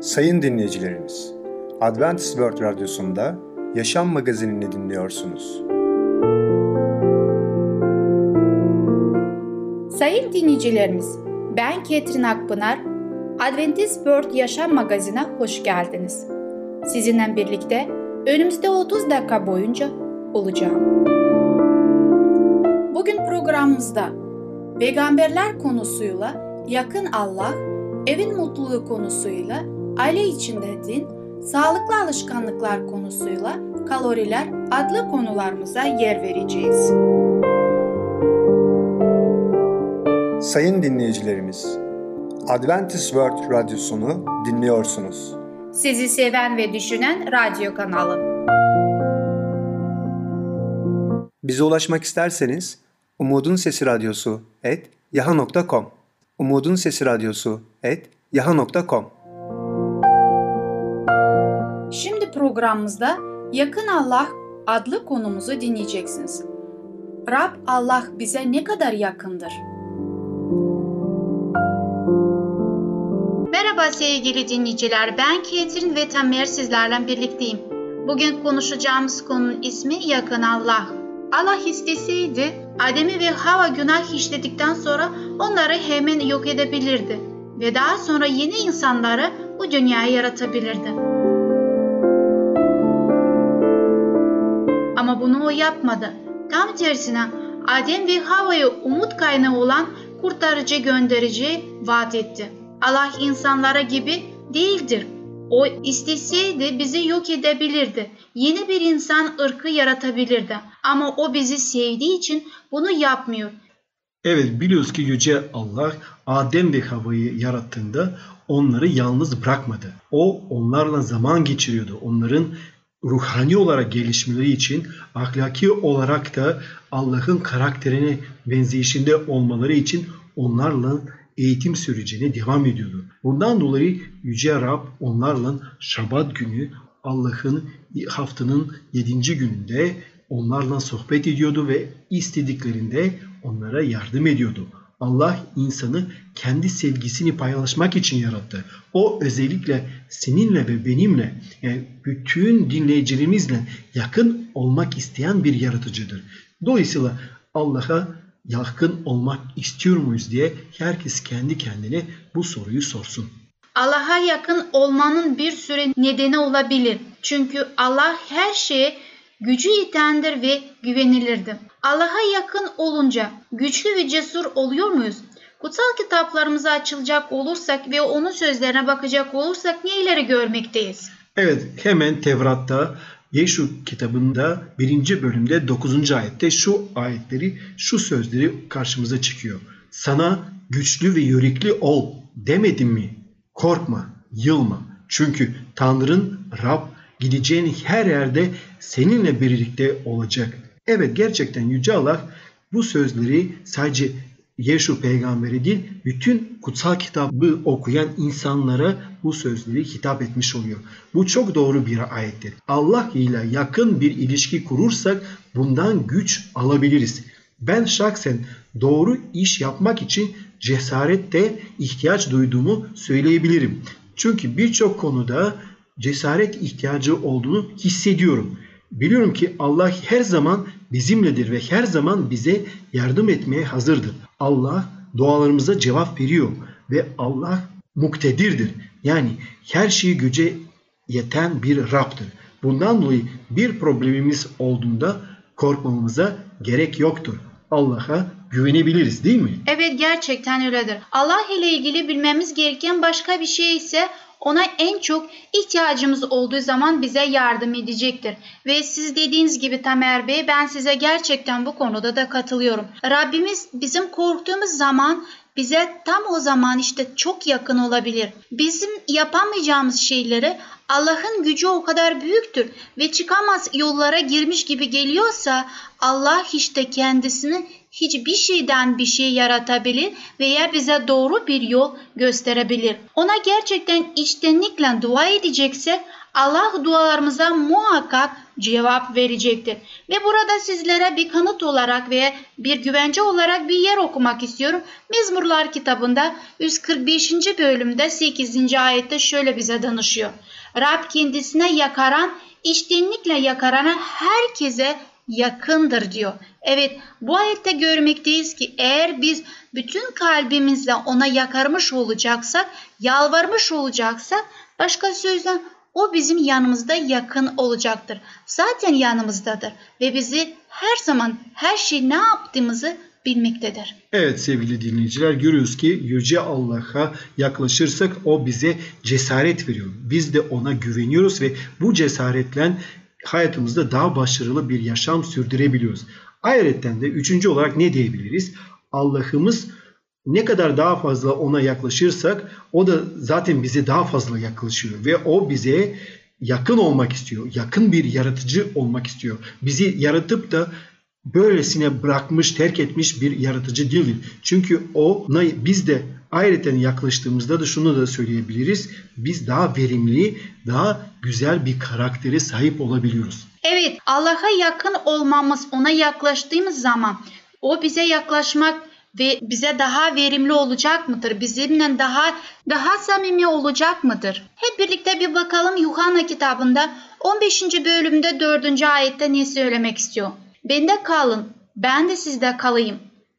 Sayın dinleyicilerimiz, Adventist World Radyosu'nda Yaşam Magazinini dinliyorsunuz. Sayın dinleyicilerimiz, ben Ketrin Akpınar, Adventist World Yaşam Magazinine hoş geldiniz. Sizinle birlikte önümüzde 30 dakika boyunca olacağım. Bugün programımızda peygamberler konusuyla yakın Allah, evin mutluluğu konusuyla aile içinde din, sağlıklı alışkanlıklar konusuyla kaloriler adlı konularımıza yer vereceğiz. Sayın dinleyicilerimiz, Adventist World Radyosunu dinliyorsunuz. Sizi seven ve düşünen radyo kanalı. Bize ulaşmak isterseniz Umutun Sesi Radyosu et yaha.com Umutun Sesi Radyosu et yaha.com programımızda Yakın Allah adlı konumuzu dinleyeceksiniz. Rab Allah bize ne kadar yakındır? Merhaba sevgili dinleyiciler, ben Ketrin ve Tamer sizlerle birlikteyim. Bugün konuşacağımız konunun ismi Yakın Allah. Allah isteseydi Adem'i ve Hava günah işledikten sonra onları hemen yok edebilirdi ve daha sonra yeni insanları bu dünyayı yaratabilirdi. Ama bunu o yapmadı. Tam tersine Adem ve Hava'ya umut kaynağı olan kurtarıcı göndereceği vaat etti. Allah insanlara gibi değildir. O isteseydi bizi yok edebilirdi. Yeni bir insan ırkı yaratabilirdi. Ama o bizi sevdiği için bunu yapmıyor. Evet biliyoruz ki Yüce Allah Adem ve Havva'yı yarattığında onları yalnız bırakmadı. O onlarla zaman geçiriyordu. Onların ruhani olarak gelişmeleri için ahlaki olarak da Allah'ın karakterine benzeyişinde olmaları için onlarla eğitim sürecine devam ediyordu. Bundan dolayı Yüce Rab onlarla Şabat günü Allah'ın haftanın 7. gününde onlarla sohbet ediyordu ve istediklerinde onlara yardım ediyordu. Allah insanı kendi sevgisini paylaşmak için yarattı. O özellikle seninle ve benimle yani bütün dinleyicilerimizle yakın olmak isteyen bir yaratıcıdır. Dolayısıyla Allah'a yakın olmak istiyor muyuz diye herkes kendi kendine bu soruyu sorsun. Allah'a yakın olmanın bir sürü nedeni olabilir. Çünkü Allah her şeye gücü yetendir ve güvenilirdir. Allah'a yakın olunca güçlü ve cesur oluyor muyuz? Kutsal kitaplarımıza açılacak olursak ve onun sözlerine bakacak olursak neleri görmekteyiz? Evet hemen Tevrat'ta Yeşu kitabında birinci bölümde 9. ayette şu ayetleri, şu sözleri karşımıza çıkıyor. Sana güçlü ve yürekli ol demedim mi? Korkma, yılma. Çünkü Tanrın Rab gideceğin her yerde seninle birlikte olacak. Evet gerçekten Yüce Allah bu sözleri sadece Yeşu peygamberi değil bütün kutsal kitabı okuyan insanlara bu sözleri hitap etmiş oluyor. Bu çok doğru bir ayettir. Allah ile yakın bir ilişki kurursak bundan güç alabiliriz. Ben şahsen doğru iş yapmak için cesarette ihtiyaç duyduğumu söyleyebilirim. Çünkü birçok konuda cesaret ihtiyacı olduğunu hissediyorum. Biliyorum ki Allah her zaman bizimledir ve her zaman bize yardım etmeye hazırdır. Allah dualarımıza cevap veriyor ve Allah muktedirdir. Yani her şeyi güce yeten bir Rab'dır. Bundan dolayı bir problemimiz olduğunda korkmamıza gerek yoktur. Allah'a güvenebiliriz değil mi? Evet gerçekten öyledir. Allah ile ilgili bilmemiz gereken başka bir şey ise ona en çok ihtiyacımız olduğu zaman bize yardım edecektir. Ve siz dediğiniz gibi Tamer Bey ben size gerçekten bu konuda da katılıyorum. Rabbimiz bizim korktuğumuz zaman bize tam o zaman işte çok yakın olabilir. Bizim yapamayacağımız şeyleri Allah'ın gücü o kadar büyüktür ve çıkamaz yollara girmiş gibi geliyorsa Allah işte kendisini hiçbir şeyden bir şey yaratabilir veya bize doğru bir yol gösterebilir. Ona gerçekten içtenlikle dua edecekse Allah dualarımıza muhakkak cevap verecektir. Ve burada sizlere bir kanıt olarak ve bir güvence olarak bir yer okumak istiyorum. Mezmurlar kitabında 145. bölümde 8. ayette şöyle bize danışıyor. Rab kendisine yakaran, içtenlikle yakarana herkese yakındır diyor. Evet bu ayette görmekteyiz ki eğer biz bütün kalbimizle ona yakarmış olacaksak, yalvarmış olacaksak başka sözle o bizim yanımızda yakın olacaktır. Zaten yanımızdadır ve bizi her zaman her şey ne yaptığımızı bilmektedir. Evet sevgili dinleyiciler görüyoruz ki Yüce Allah'a yaklaşırsak o bize cesaret veriyor. Biz de ona güveniyoruz ve bu cesaretle hayatımızda daha başarılı bir yaşam sürdürebiliyoruz. Ayrıca de üçüncü olarak ne diyebiliriz? Allah'ımız ne kadar daha fazla ona yaklaşırsak o da zaten bize daha fazla yaklaşıyor ve o bize yakın olmak istiyor. Yakın bir yaratıcı olmak istiyor. Bizi yaratıp da böylesine bırakmış, terk etmiş bir yaratıcı değil. Çünkü ona biz de ayrıca yaklaştığımızda da şunu da söyleyebiliriz. Biz daha verimli, daha güzel bir karaktere sahip olabiliyoruz. Evet, Allah'a yakın olmamız, ona yaklaştığımız zaman o bize yaklaşmak ve bize daha verimli olacak mıdır? Bizimle daha daha samimi olacak mıdır? Hep birlikte bir bakalım Yuhanna kitabında 15. bölümde 4. ayette ne söylemek istiyor? Bende kalın, ben de sizde kalayım.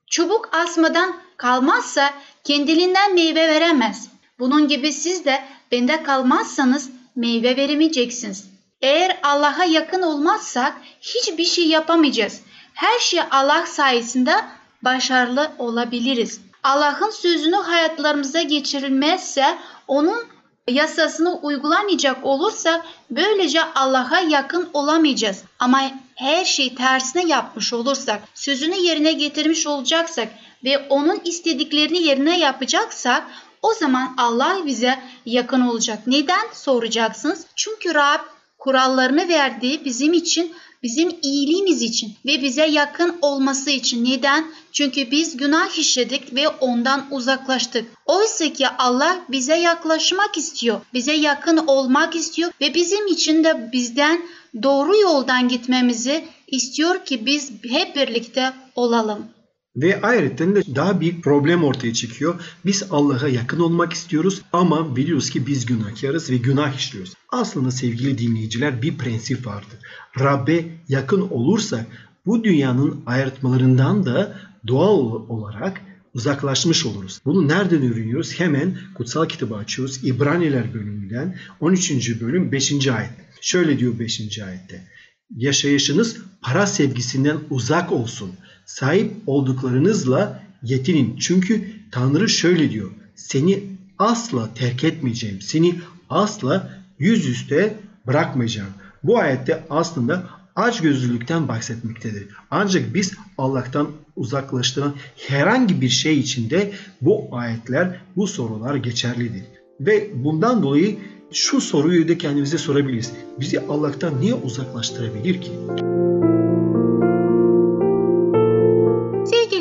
Çubuk asmadan kalmazsa kendiliğinden meyve veremez. Bunun gibi siz de bende kalmazsanız meyve veremeyeceksiniz. Eğer Allah'a yakın olmazsak hiçbir şey yapamayacağız. Her şey Allah sayesinde başarılı olabiliriz. Allah'ın sözünü hayatlarımıza geçirilmezse onun yasasını uygulamayacak olursa böylece Allah'a yakın olamayacağız. Ama her şey tersine yapmış olursak, sözünü yerine getirmiş olacaksak ve onun istediklerini yerine yapacaksak o zaman Allah bize yakın olacak. Neden soracaksınız? Çünkü Rab kurallarını verdiği bizim için bizim iyiliğimiz için ve bize yakın olması için. Neden? Çünkü biz günah işledik ve ondan uzaklaştık. Oysa ki Allah bize yaklaşmak istiyor, bize yakın olmak istiyor ve bizim için de bizden doğru yoldan gitmemizi istiyor ki biz hep birlikte olalım. Ve ayrıca de daha bir problem ortaya çıkıyor. Biz Allah'a yakın olmak istiyoruz ama biliyoruz ki biz günahkarız ve günah işliyoruz. Aslında sevgili dinleyiciler bir prensip vardır. Rabbe yakın olursa bu dünyanın ayırtmalarından da doğal olarak uzaklaşmış oluruz. Bunu nereden öğreniyoruz? Hemen kutsal kitabı açıyoruz. İbraniler bölümünden 13. bölüm 5. ayet. Şöyle diyor 5. ayette. Yaşayışınız para sevgisinden uzak olsun. Sahip olduklarınızla yetinin. Çünkü Tanrı şöyle diyor. Seni asla terk etmeyeceğim. Seni asla yüzüstü bırakmayacağım. Bu ayette aslında açgözlülükten bahsetmektedir. Ancak biz Allah'tan uzaklaştıran herhangi bir şey içinde bu ayetler, bu sorular geçerlidir. Ve bundan dolayı şu soruyu da kendimize sorabiliriz. Bizi Allah'tan niye uzaklaştırabilir ki?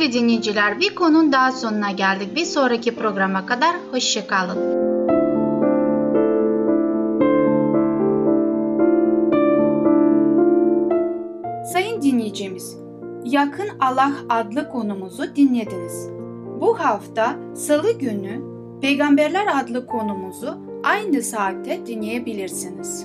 Sevgili dinleyiciler bir konunun daha sonuna geldik. Bir sonraki programa kadar hoşçakalın. Sayın dinleyicimiz, Yakın Allah adlı konumuzu dinlediniz. Bu hafta Salı günü Peygamberler adlı konumuzu aynı saatte dinleyebilirsiniz.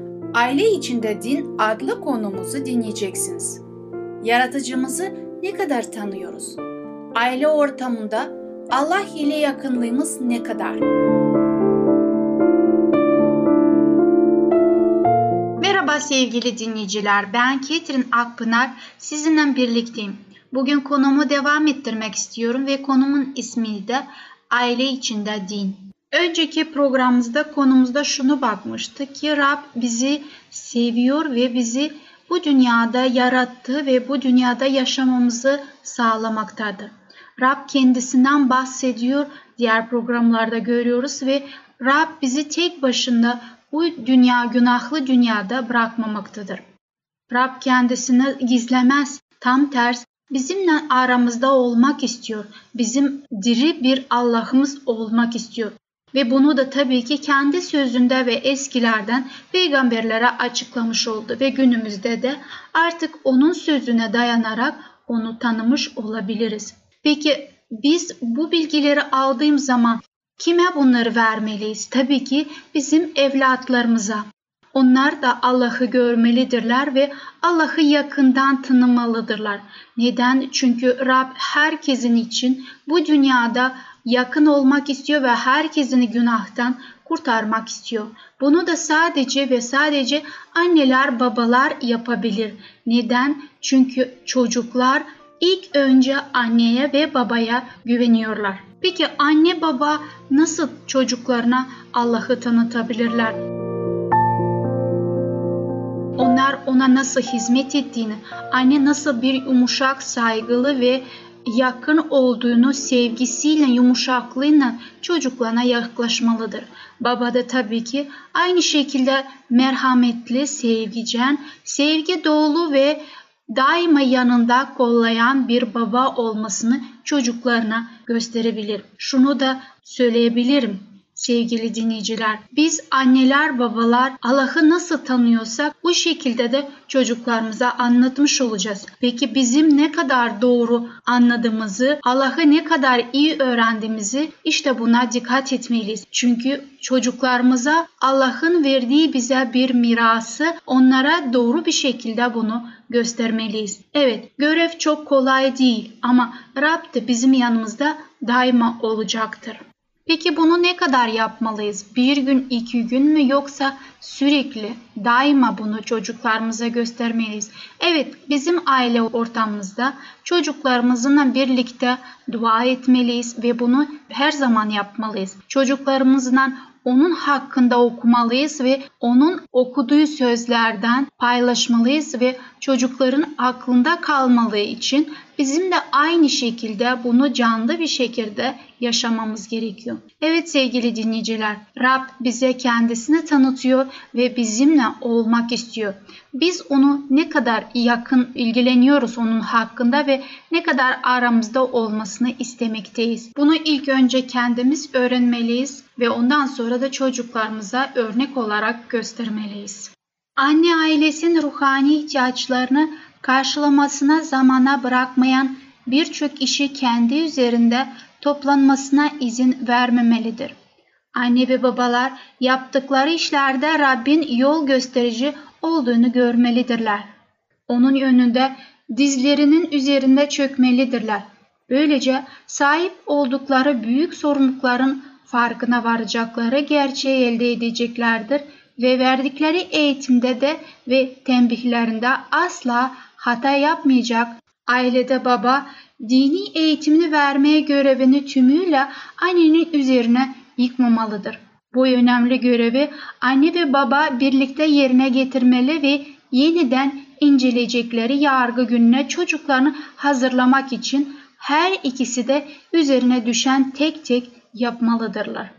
Aile içinde Din adlı konumuzu dinleyeceksiniz. Yaratıcımızı ne kadar tanıyoruz? Aile ortamında Allah ile yakınlığımız ne kadar? Merhaba sevgili dinleyiciler. Ben Ketrin Akpınar. Sizinle birlikteyim. Bugün konumu devam ettirmek istiyorum ve konumun ismi de aile içinde din. Önceki programımızda konumuzda şunu bakmıştık ki Rab bizi seviyor ve bizi bu dünyada yarattı ve bu dünyada yaşamamızı sağlamaktadır. Rab kendisinden bahsediyor. Diğer programlarda görüyoruz ve Rab bizi tek başına bu dünya günahlı dünyada bırakmamaktadır. Rab kendisini gizlemez. Tam ters bizimle aramızda olmak istiyor. Bizim diri bir Allah'ımız olmak istiyor. Ve bunu da tabii ki kendi sözünde ve eskilerden peygamberlere açıklamış oldu ve günümüzde de artık onun sözüne dayanarak onu tanımış olabiliriz. Peki biz bu bilgileri aldığım zaman kime bunları vermeliyiz? Tabii ki bizim evlatlarımıza. Onlar da Allah'ı görmelidirler ve Allah'ı yakından tanımalıdırlar. Neden? Çünkü Rab herkesin için bu dünyada yakın olmak istiyor ve herkesini günahtan kurtarmak istiyor. Bunu da sadece ve sadece anneler babalar yapabilir. Neden? Çünkü çocuklar ilk önce anneye ve babaya güveniyorlar. Peki anne baba nasıl çocuklarına Allah'ı tanıtabilirler? Onlar ona nasıl hizmet ettiğini, anne nasıl bir yumuşak, saygılı ve yakın olduğunu sevgisiyle, yumuşaklığıyla çocuklarına yaklaşmalıdır. Baba da tabii ki aynı şekilde merhametli, sevgicen, sevgi dolu ve daima yanında kollayan bir baba olmasını çocuklarına gösterebilir. Şunu da söyleyebilirim sevgili dinleyiciler. Biz anneler babalar Allah'ı nasıl tanıyorsak bu şekilde de çocuklarımıza anlatmış olacağız. Peki bizim ne kadar doğru anladığımızı, Allah'ı ne kadar iyi öğrendiğimizi işte buna dikkat etmeliyiz. Çünkü çocuklarımıza Allah'ın verdiği bize bir mirası onlara doğru bir şekilde bunu göstermeliyiz. Evet görev çok kolay değil ama Rab de bizim yanımızda daima olacaktır. Peki bunu ne kadar yapmalıyız? Bir gün, iki gün mü yoksa sürekli, daima bunu çocuklarımıza göstermeliyiz? Evet, bizim aile ortamımızda çocuklarımızla birlikte dua etmeliyiz ve bunu her zaman yapmalıyız. Çocuklarımızla onun hakkında okumalıyız ve onun okuduğu sözlerden paylaşmalıyız ve çocukların aklında kalmalığı için bizim de aynı şekilde bunu canlı bir şekilde yaşamamız gerekiyor. Evet sevgili dinleyiciler, Rab bize kendisini tanıtıyor ve bizimle olmak istiyor. Biz onu ne kadar yakın ilgileniyoruz onun hakkında ve ne kadar aramızda olmasını istemekteyiz. Bunu ilk önce kendimiz öğrenmeliyiz ve ondan sonra da çocuklarımıza örnek olarak göstermeliyiz. Anne ailesinin ruhani ihtiyaçlarını karşılamasına zamana bırakmayan birçok işi kendi üzerinde toplanmasına izin vermemelidir. Anne ve babalar yaptıkları işlerde Rabbin yol gösterici olduğunu görmelidirler. Onun yönünde dizlerinin üzerinde çökmelidirler. Böylece sahip oldukları büyük sorumlulukların farkına varacakları gerçeği elde edeceklerdir ve verdikleri eğitimde de ve tembihlerinde asla hata yapmayacak, ailede baba dini eğitimini vermeye görevini tümüyle annenin üzerine yıkmamalıdır. Bu önemli görevi anne ve baba birlikte yerine getirmeli ve yeniden inceleyecekleri yargı gününe çocuklarını hazırlamak için her ikisi de üzerine düşen tek tek yapmalıdırlar.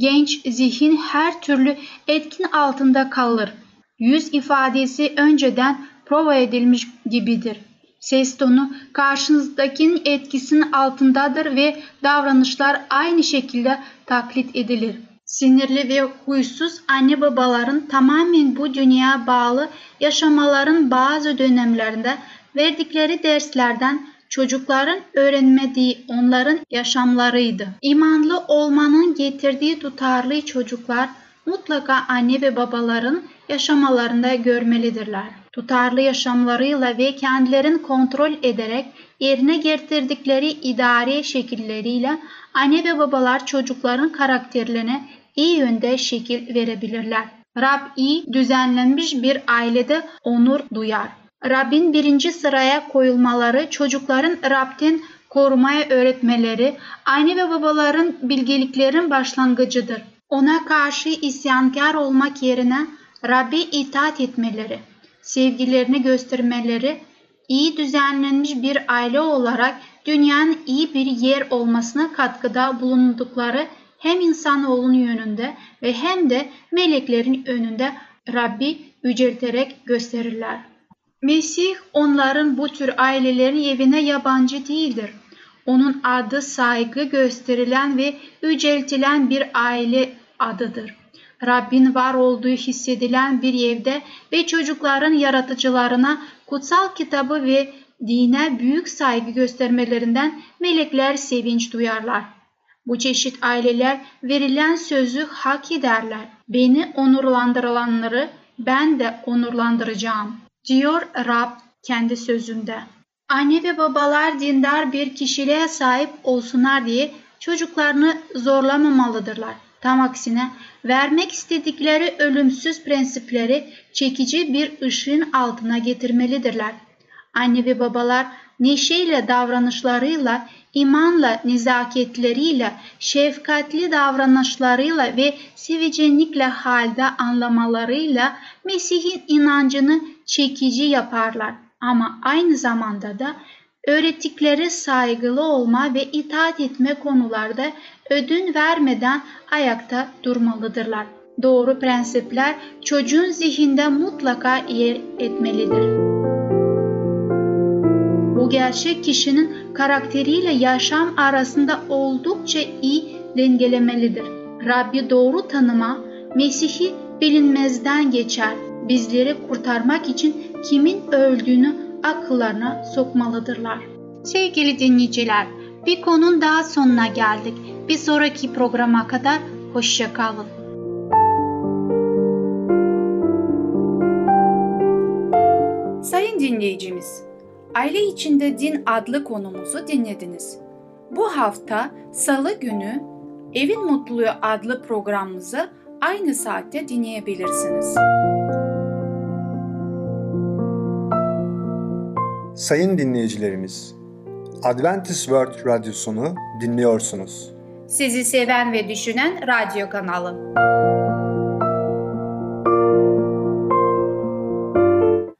Genç zihin her türlü etkin altında kalır. Yüz ifadesi önceden prova edilmiş gibidir. Ses tonu karşınızdakinin etkisinin altındadır ve davranışlar aynı şekilde taklit edilir. Sinirli ve huysuz anne babaların tamamen bu dünyaya bağlı yaşamaların bazı dönemlerinde verdikleri derslerden çocukların öğrenmediği onların yaşamlarıydı. İmanlı olmanın getirdiği tutarlı çocuklar mutlaka anne ve babaların yaşamalarında görmelidirler. Tutarlı yaşamlarıyla ve kendilerini kontrol ederek yerine getirdikleri idari şekilleriyle anne ve babalar çocukların karakterlerine iyi yönde şekil verebilirler. Rab iyi düzenlenmiş bir ailede onur duyar. Rabbin birinci sıraya koyulmaları çocukların Rab'den korumaya öğretmeleri anne ve babaların bilgeliklerin başlangıcıdır. Ona karşı isyankar olmak yerine Rabbi itaat etmeleri, sevgilerini göstermeleri, iyi düzenlenmiş bir aile olarak dünyanın iyi bir yer olmasına katkıda bulundukları hem insanoğlunun yönünde ve hem de meleklerin önünde Rabbi yücelterek gösterirler. Mesih onların bu tür ailelerin evine yabancı değildir. Onun adı saygı gösterilen ve yüceltilen bir aile adıdır. Rabbin var olduğu hissedilen bir evde ve çocukların yaratıcılarına kutsal kitabı ve dine büyük saygı göstermelerinden melekler sevinç duyarlar. Bu çeşit aileler verilen sözü hak ederler. Beni onurlandıranları ben de onurlandıracağım, diyor Rab kendi sözünde. Anne ve babalar dindar bir kişiliğe sahip olsunlar diye çocuklarını zorlamamalıdırlar. Tam aksine vermek istedikleri ölümsüz prensipleri çekici bir ışığın altına getirmelidirler. Anne ve babalar neşeyle davranışlarıyla, imanla, nezaketleriyle, şefkatli davranışlarıyla ve sevicenlikle halde anlamalarıyla Mesih'in inancını çekici yaparlar. Ama aynı zamanda da öğrettikleri saygılı olma ve itaat etme konularda ödün vermeden ayakta durmalıdırlar. Doğru prensipler çocuğun zihinde mutlaka yer etmelidir. Bu gerçek kişinin karakteriyle yaşam arasında oldukça iyi dengelemelidir. Rabbi doğru tanıma, Mesih'i bilinmezden geçer. Bizleri kurtarmak için kimin öldüğünü akıllarına sokmalıdırlar. Sevgili dinleyiciler, bir konun daha sonuna geldik. Bir sonraki programa kadar hoşçakalın. Sayın dinleyicimiz, Aile içinde Din adlı konumuzu dinlediniz. Bu hafta Salı günü Evin Mutluluğu adlı programımızı aynı saatte dinleyebilirsiniz. Sayın dinleyicilerimiz, Adventist World Radyosunu dinliyorsunuz. Sizi seven ve düşünen radyo kanalı.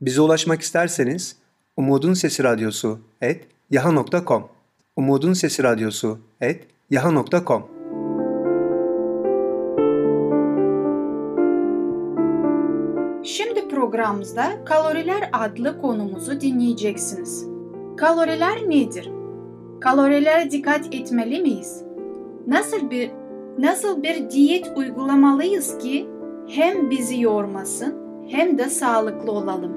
Bize ulaşmak isterseniz Umutun Sesi Radyosu et yaha.com Umutun Sesi Radyosu et yaha.com Şimdi programımızda kaloriler adlı konumuzu dinleyeceksiniz. Kaloriler nedir? Kalorilere dikkat etmeli miyiz? Nasıl bir nasıl bir diyet uygulamalıyız ki hem bizi yormasın hem de sağlıklı olalım?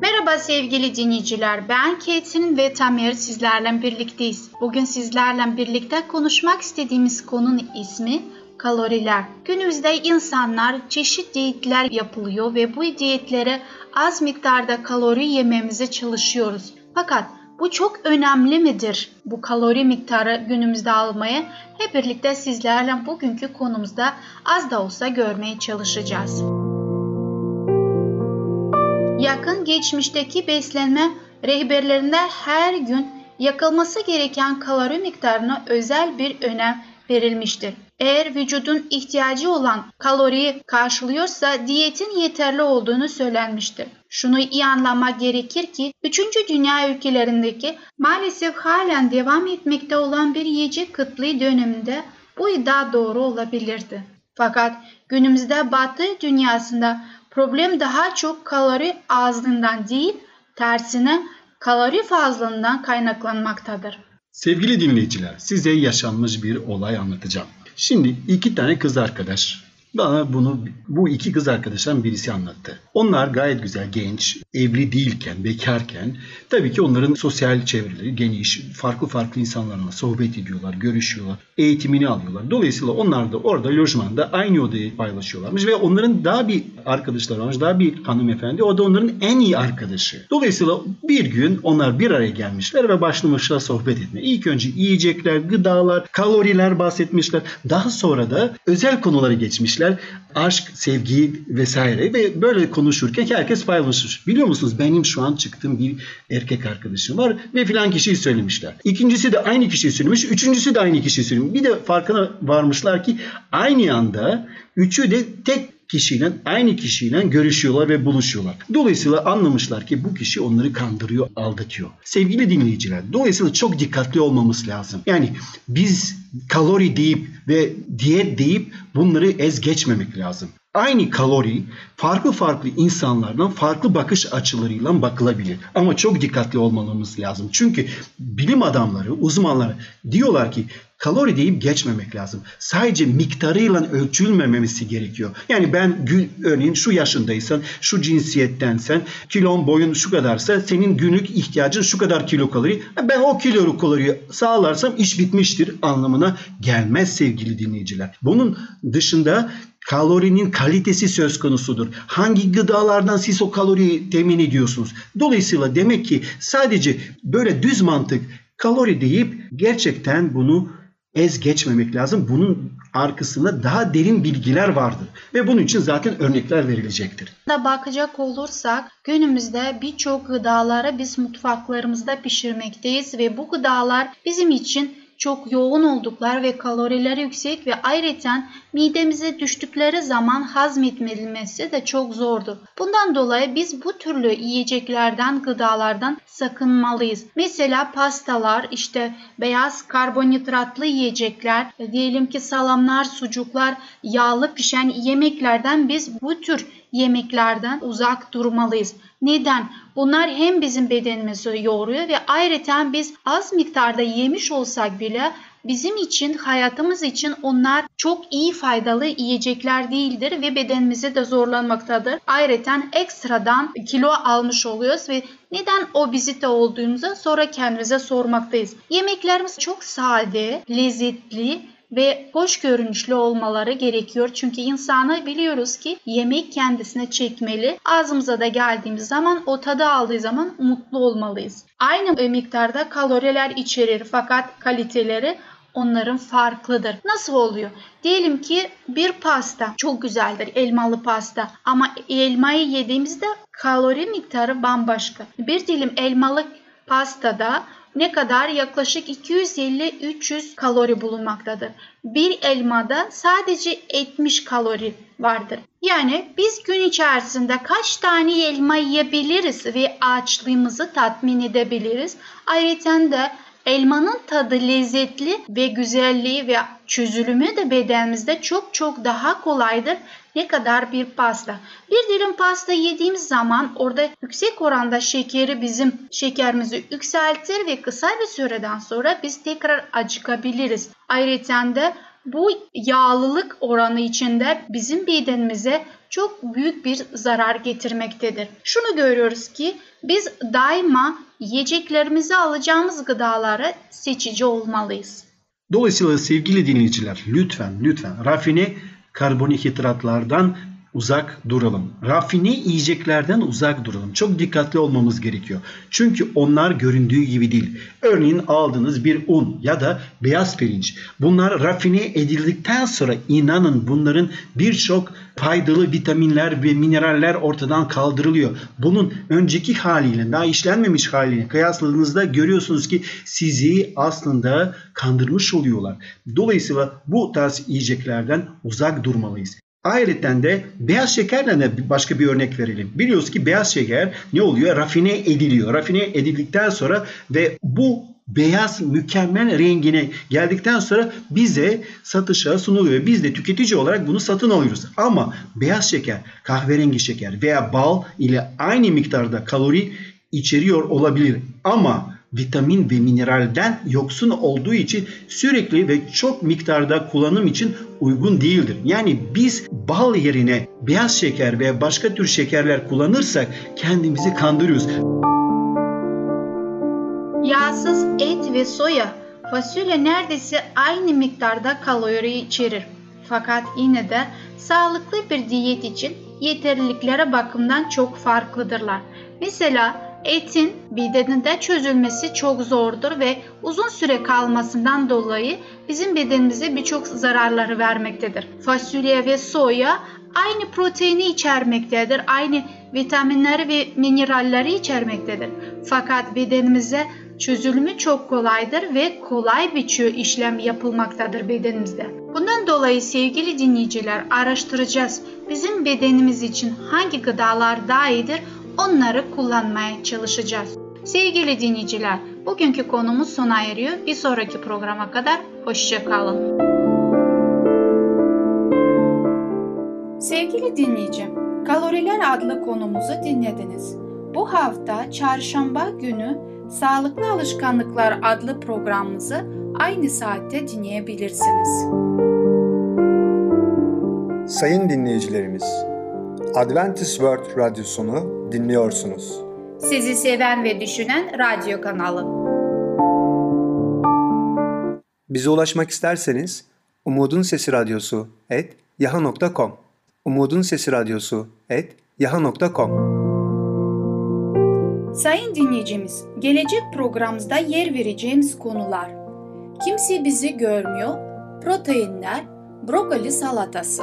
Merhaba sevgili dinleyiciler. Ben Ketin ve Tamer sizlerle birlikteyiz. Bugün sizlerle birlikte konuşmak istediğimiz konunun ismi kaloriler. Günümüzde insanlar çeşit diyetler yapılıyor ve bu diyetlere az miktarda kalori yememize çalışıyoruz. Fakat bu çok önemli midir? Bu kalori miktarı günümüzde almaya hep birlikte sizlerle bugünkü konumuzda az da olsa görmeye çalışacağız. Yakın geçmişteki beslenme rehberlerinde her gün yakılması gereken kalori miktarına özel bir önem verilmiştir. Eğer vücudun ihtiyacı olan kaloriyi karşılıyorsa diyetin yeterli olduğunu söylenmiştir. Şunu iyi anlamak gerekir ki 3. dünya ülkelerindeki maalesef halen devam etmekte olan bir yiyecek kıtlığı döneminde bu iddia doğru olabilirdi. Fakat günümüzde batı dünyasında problem daha çok kalori azlığından değil, tersine kalori fazlalığından kaynaklanmaktadır. Sevgili dinleyiciler, size yaşanmış bir olay anlatacağım. Şimdi iki tane kız arkadaş bana bunu bu iki kız arkadaştan birisi anlattı. Onlar gayet güzel genç, evli değilken, bekarken tabii ki onların sosyal çevreleri geniş, farklı farklı insanlarla sohbet ediyorlar, görüşüyorlar, eğitimini alıyorlar. Dolayısıyla onlar da orada lojmanda aynı odayı paylaşıyorlarmış ve onların daha bir arkadaşları varmış, daha bir hanımefendi. O da onların en iyi arkadaşı. Dolayısıyla bir gün onlar bir araya gelmişler ve başlamışlar sohbet etmeye. İlk önce yiyecekler, gıdalar, kaloriler bahsetmişler. Daha sonra da özel konuları geçmişler demişler aşk, sevgi vesaire ve böyle konuşurken herkes paylaşmış. Biliyor musunuz benim şu an çıktığım bir erkek arkadaşım var ve filan kişiyi söylemişler. İkincisi de aynı kişiyi söylemiş. Üçüncüsü de aynı kişiyi söylemiş. Bir de farkına varmışlar ki aynı anda üçü de tek kişiyle aynı kişiyle görüşüyorlar ve buluşuyorlar. Dolayısıyla anlamışlar ki bu kişi onları kandırıyor, aldatıyor. Sevgili dinleyiciler, dolayısıyla çok dikkatli olmamız lazım. Yani biz kalori deyip ve diyet deyip bunları ez geçmemek lazım. Aynı kalori farklı farklı insanlardan farklı bakış açılarıyla bakılabilir. Ama çok dikkatli olmamız lazım. Çünkü bilim adamları, uzmanları diyorlar ki kalori deyip geçmemek lazım. Sadece miktarıyla ölçülmemesi gerekiyor. Yani ben örneğin şu yaşındaysan, şu cinsiyettensen, kilon boyun şu kadarsa senin günlük ihtiyacın şu kadar kilo kalori. Ben o kilo kaloriyi sağlarsam iş bitmiştir anlamına gelmez sevgili dinleyiciler. Bunun dışında kalorinin kalitesi söz konusudur. Hangi gıdalardan siz o kaloriyi temin ediyorsunuz? Dolayısıyla demek ki sadece böyle düz mantık kalori deyip gerçekten bunu ez geçmemek lazım. Bunun arkasında daha derin bilgiler vardır. Ve bunun için zaten örnekler verilecektir. Da bakacak olursak günümüzde birçok gıdaları biz mutfaklarımızda pişirmekteyiz ve bu gıdalar bizim için çok yoğun olduklar ve kalorileri yüksek ve ayrıca midemize düştükleri zaman hazmetmesi de çok zordur. Bundan dolayı biz bu türlü yiyeceklerden, gıdalardan sakınmalıyız. Mesela pastalar, işte beyaz karbonhidratlı yiyecekler, diyelim ki salamlar, sucuklar, yağlı pişen yemeklerden biz bu tür yemeklerden uzak durmalıyız. Neden? Bunlar hem bizim bedenimizi yoruyor ve ayrıca biz az miktarda yemiş olsak bile bizim için, hayatımız için onlar çok iyi faydalı yiyecekler değildir ve bedenimizi de zorlanmaktadır. Ayrıca ekstradan kilo almış oluyoruz ve neden obezite olduğumuzu sonra kendimize sormaktayız. Yemeklerimiz çok sade, lezzetli ve hoş görünüşlü olmaları gerekiyor. Çünkü insanı biliyoruz ki yemek kendisine çekmeli. Ağzımıza da geldiğimiz zaman o tadı aldığı zaman mutlu olmalıyız. Aynı miktarda kaloriler içerir fakat kaliteleri onların farklıdır. Nasıl oluyor? Diyelim ki bir pasta çok güzeldir elmalı pasta ama elmayı yediğimizde kalori miktarı bambaşka. Bir dilim elmalı pastada ne kadar yaklaşık 250-300 kalori bulunmaktadır. Bir elmada sadece 70 kalori vardır. Yani biz gün içerisinde kaç tane elma yiyebiliriz ve açlığımızı tatmin edebiliriz. Ayrıca da elmanın tadı lezzetli ve güzelliği ve çözülümü de bedenimizde çok çok daha kolaydır ne kadar bir pasta. Bir dilim pasta yediğimiz zaman orada yüksek oranda şekeri bizim şekerimizi yükseltir ve kısa bir süreden sonra biz tekrar acıkabiliriz. Ayrıca da bu yağlılık oranı içinde bizim bedenimize çok büyük bir zarar getirmektedir. Şunu görüyoruz ki biz daima yiyeceklerimizi alacağımız gıdaları seçici olmalıyız. Dolayısıyla sevgili dinleyiciler lütfen lütfen rafine karbonhidratlardan uzak duralım. Rafine yiyeceklerden uzak duralım. Çok dikkatli olmamız gerekiyor. Çünkü onlar göründüğü gibi değil. Örneğin aldığınız bir un ya da beyaz pirinç. Bunlar rafine edildikten sonra inanın bunların birçok faydalı vitaminler ve mineraller ortadan kaldırılıyor. Bunun önceki haliyle daha işlenmemiş haliyle kıyasladığınızda görüyorsunuz ki sizi aslında kandırmış oluyorlar. Dolayısıyla bu tarz yiyeceklerden uzak durmalıyız. Ayrıca de beyaz şekerle de başka bir örnek verelim. Biliyoruz ki beyaz şeker ne oluyor? Rafine ediliyor. Rafine edildikten sonra ve bu beyaz mükemmel rengine geldikten sonra bize satışa sunuluyor. Biz de tüketici olarak bunu satın alıyoruz. Ama beyaz şeker, kahverengi şeker veya bal ile aynı miktarda kalori içeriyor olabilir. Ama vitamin ve mineralden yoksun olduğu için sürekli ve çok miktarda kullanım için uygun değildir. Yani biz bal yerine beyaz şeker veya başka tür şekerler kullanırsak kendimizi kandırıyoruz. Yağsız et ve soya, fasulye neredeyse aynı miktarda kalori içerir. Fakat yine de sağlıklı bir diyet için yeterlilikleri bakımından çok farklıdırlar. Mesela Etin bedeninde çözülmesi çok zordur ve uzun süre kalmasından dolayı bizim bedenimize birçok zararları vermektedir. Fasulye ve soya aynı proteini içermektedir, aynı vitaminleri ve mineralleri içermektedir. Fakat bedenimize çözülümü çok kolaydır ve kolay bir işlem yapılmaktadır bedenimizde. Bundan dolayı sevgili dinleyiciler araştıracağız. Bizim bedenimiz için hangi gıdalar daha iyidir onları kullanmaya çalışacağız. Sevgili dinleyiciler, bugünkü konumuz sona eriyor. Bir sonraki programa kadar hoşçakalın. Sevgili dinleyicim, Kaloriler adlı konumuzu dinlediniz. Bu hafta çarşamba günü Sağlıklı Alışkanlıklar adlı programımızı aynı saatte dinleyebilirsiniz. Sayın dinleyicilerimiz, Adventist World Radyosunu dinliyorsunuz. Sizi seven ve düşünen radyo kanalı. Bize ulaşmak isterseniz Umutun Sesi Radyosu et yaha.com Umutun Sesi Radyosu et yaha.com Sayın dinleyicimiz, gelecek programımızda yer vereceğimiz konular Kimse bizi görmüyor, proteinler, brokoli salatası.